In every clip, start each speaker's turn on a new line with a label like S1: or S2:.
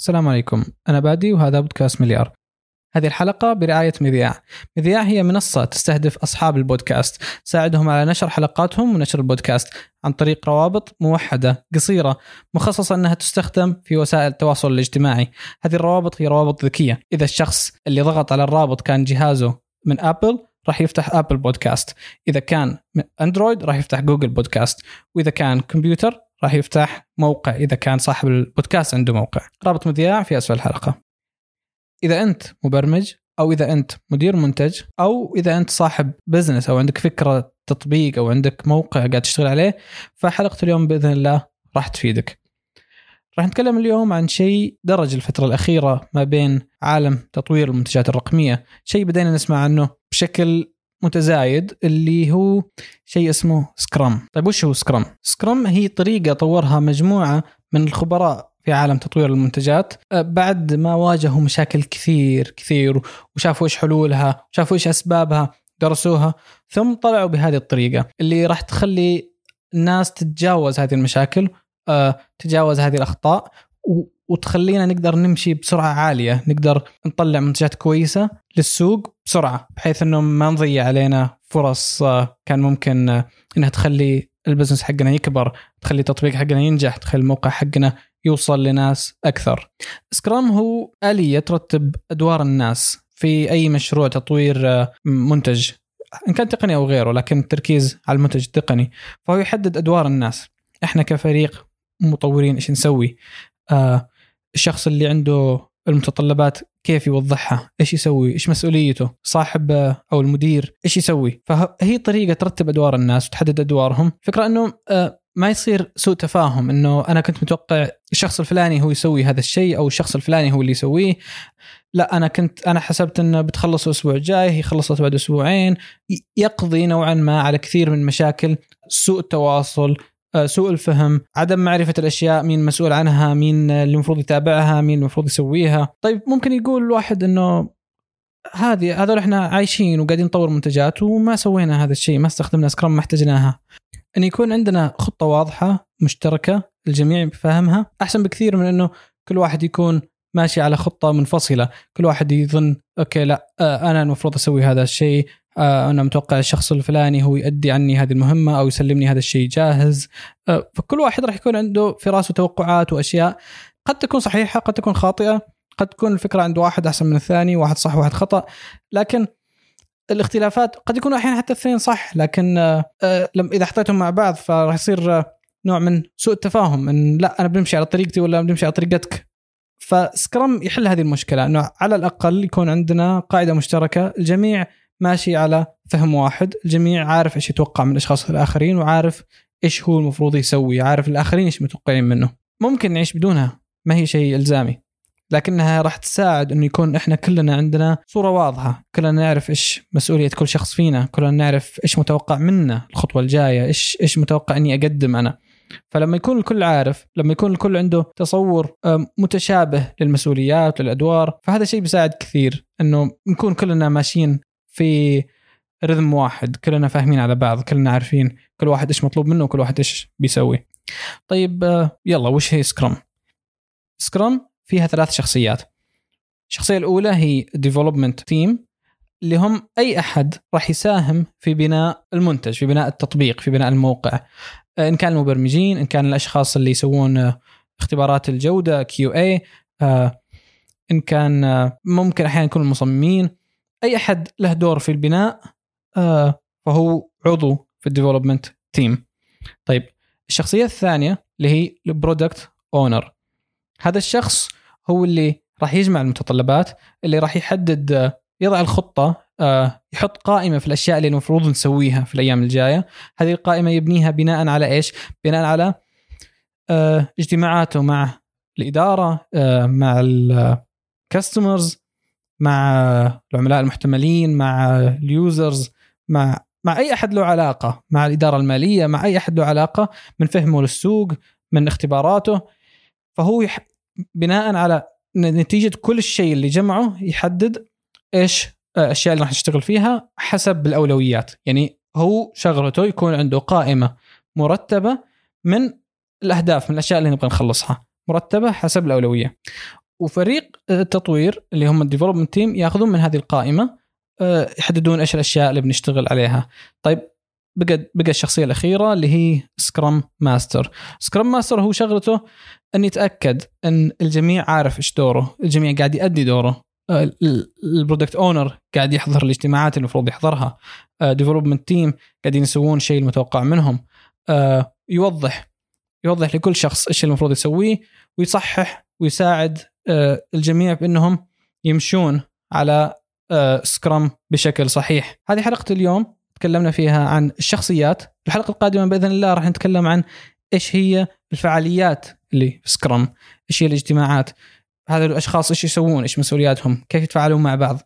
S1: السلام عليكم. أنا بادي وهذا بودكاست مليار. هذه الحلقة برعاية مذياع مذياع هي منصة تستهدف أصحاب البودكاست. تساعدهم على نشر حلقاتهم ونشر البودكاست عن طريق روابط موحدة قصيرة مخصصة أنها تستخدم في وسائل التواصل الاجتماعي. هذه الروابط هي روابط ذكية. إذا الشخص اللي ضغط على الرابط كان جهازه من أبل راح يفتح Apple Podcasts إذا كان اندرويد راح يفتح Google Podcasts وإذا كان كمبيوتر راح يفتح موقع إذا كان صاحب البودكاست عنده موقع. رابط مذياع في أسفل الحلقة. إذا أنت مبرمج أو إذا أنت مدير منتج أو إذا أنت صاحب بزنس أو عندك فكرة تطبيق أو عندك موقع قاعد تشتغل عليه فحلقة اليوم بإذن الله راح تفيدك. راح نتكلم اليوم عن شيء درج الفترة الأخيرة ما بين عالم تطوير المنتجات الرقمية. شيء بدينا نسمع عنه بشكل متزايد اللي هو شيء اسمه سكرام طيب وش هو سكرام؟ سكرام هي طريقة طورها مجموعة من الخبراء في عالم تطوير المنتجات أه، بعد ما واجهوا مشاكل كثير كثير وشافوا إيش حلولها وشافوا إيش أسبابها درسوها ثم طلعوا بهذه الطريقة اللي راح تخلي الناس تتجاوز هذه المشاكل أه، تتجاوز هذه الأخطاء وتخلينا نقدر نمشي بسرعة عالية نقدر نطلع منتجات كويسة للسوق بسرعة بحيث إنه ما نضيع علينا فرص آه، كان ممكن آه، إنها تخلي البزنس حقنا يكبر تخلي التطبيق حقنا ينجح تخلي الموقع حقنا يوصل لناس أكثر. سكرام هو اليه ترتب أدوار الناس في أي مشروع تطوير آه، منتج إن كان تقني أو غيره لكن التركيز على المنتج التقني فهو يحدد أدوار الناس. إحنا كفريق مطورين إيش نسوي؟ آه الشخص اللي عنده المتطلبات كيف يوضحها؟ إيش يسوي؟ إيش مسؤوليته؟ صاحب أو المدير؟ إيش يسوي؟ فهي طريقة ترتب أدوار الناس وتحدد أدوارهم. فكرة إنه آه، ما يصير سوء تفاهم إنه أنا كنت متوقع الشخص الفلاني هو يسوي هذا الشيء أو الشخص الفلاني هو اللي يسويه. لا أنا كنت أنا حسبت إنه بتخلص الأسبوع الجاي هي خلصت بعد أسبوعين. يقضي نوعا ما على كثير من مشاكل سوء التواصل سوء الفهم عدم معرفة الأشياء مين مسؤول عنها مين اللي المفروض يتابعها مين المفروض يسويها. طيب ممكن يقول الواحد أنه هذه هذول إحنا عايشين وقاعدين نطور منتجات وما سوينا هذا الشيء ما استخدمنا سكرام ما احتاجناها إن يكون عندنا خطة واضحة مشتركة الجميع فاهمها أحسن بكثير من إنه كل واحد يكون ماشي على خطة منفصلة. كل واحد يظن أوكي لا آه، أنا المفروض أسوي هذا الشيء. آه، أنا متوقع الشخص الفلاني هو يؤدي عني هذه المهمة أو يسلمني هذا الشيء جاهز. آه، فكل واحد راح يكون عنده في راسه توقعات وأشياء. قد تكون صحيحة قد تكون خاطئة قد تكون الفكرة عند واحد أحسن من الثاني واحد صح واحد خطأ. لكن الاختلافات قد يكونوا أحيانا حتى الاثنين صح لكن لما إذا حطيتهم مع بعض فراح يصير نوع من سوء التفاهم إن لا أنا بنمشي على طريقتي ولا بنمشي على طريقتك. فسكرام يحل هذه المشكلة إنه على الأقل يكون عندنا قاعدة مشتركة الجميع ماشي على فهم واحد. الجميع عارف إيش يتوقع من الأشخاص الآخرين وعارف إيش هو المفروض يسوي عارف الآخرين إيش متوقعين منه. ممكن نعيش بدونها ما هي شيء إلزامي. لكنها راح تساعد إنه يكون إحنا كلنا عندنا صورة واضحة، كلنا نعرف إيش مسؤولية كل شخص فينا، كلنا نعرف إيش متوقع منا الخطوة الجاية، إيش إيش متوقع إني أقدم أنا. فلما يكون الكل عارف لما يكون الكل عنده تصور متشابه للمسؤوليات للأدوار فهذا شيء بيساعد كثير إنه نكون كلنا ماشيين في rhythm واحد. كلنا فاهمين على بعض كلنا عارفين كل واحد إيش مطلوب منه وكل واحد إيش بيسوي. طيب آه، يلا وش هي Scrum Scrum فيها ثلاث شخصيات. الشخصية الأولى هي development team اللي هم أي أحد راح يساهم في بناء المنتج في بناء التطبيق في بناء الموقع. آه، إن كان المبرمجين إن كان الأشخاص اللي يسوون آه، اختبارات الجودة اي إن كان ممكن أحيانا يكون المصممين. أي أحد له دور في البناء آه فهو عضو في ال development team طيب الشخصية الثانية اللي هي ال product owner هذا الشخص هو اللي راح يجمع المتطلبات اللي راح يحدد آه، يضع الخطة آه يحط قائمة في الأشياء اللي المفروض نسويها في الأيام الجاية. هذه القائمة يبنيها بناء على إيش؟ بناء على اجتماعاته مع الإدارة مع الكاستمرز مع العملاء المحتملين مع اليوزرز مع مع أي أحد له علاقة مع الإدارة المالية مع أي أحد له علاقة من فهمه للسوق من اختباراته. فهو يح... بناء على نتيجة كل الشيء اللي جمعه يحدد إيش الاشياء اللي راح نشتغل فيها حسب الأولويات. يعني هو شغلته يكون عنده قائمة مرتبة من الأهداف من الأشياء اللي نبغى نخلصها. مرتبة حسب الأولوية. وفريق التطوير اللي هم ال development team ياخذون من هذه القائمة آه، يحددون إيش الأشياء اللي بنشتغل عليها. طيب بقى بقى الشخصية الأخيرة اللي هي Scrum Master Scrum Master هو شغلته أن يتأكد أن الجميع عارف إيش دوره الجميع قاعد يؤدي دوره. آه، ال product owner قاعد يحضر الاجتماعات اللي المفروض يحضرها. development team قاعدين يسوون الشيء المتوقع منهم. آه، يوضح يوضح لكل شخص إيش المفروض يسويه ويصحح ويساعد آه، الجميع بأنهم يمشون على Scrum بشكل صحيح. هذه حلقة اليوم تكلمنا فيها عن الشخصيات. الحلقة القادمة بإذن الله راح نتكلم عن إيش هي الفعاليات اللي في Scrum إيش هي الاجتماعات هذا الأشخاص إيش يسوون إيش مسؤولياتهم كيف يتفاعلون مع بعض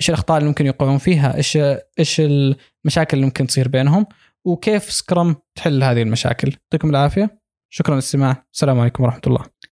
S1: إيش الأخطاء اللي ممكن يقعون فيها إيش إيش المشاكل اللي ممكن تصير بينهم وكيف سكرام تحل هذه المشاكل. يعطيكم العافية. شكرا للاستماع السلام عليكم ورحمة الله.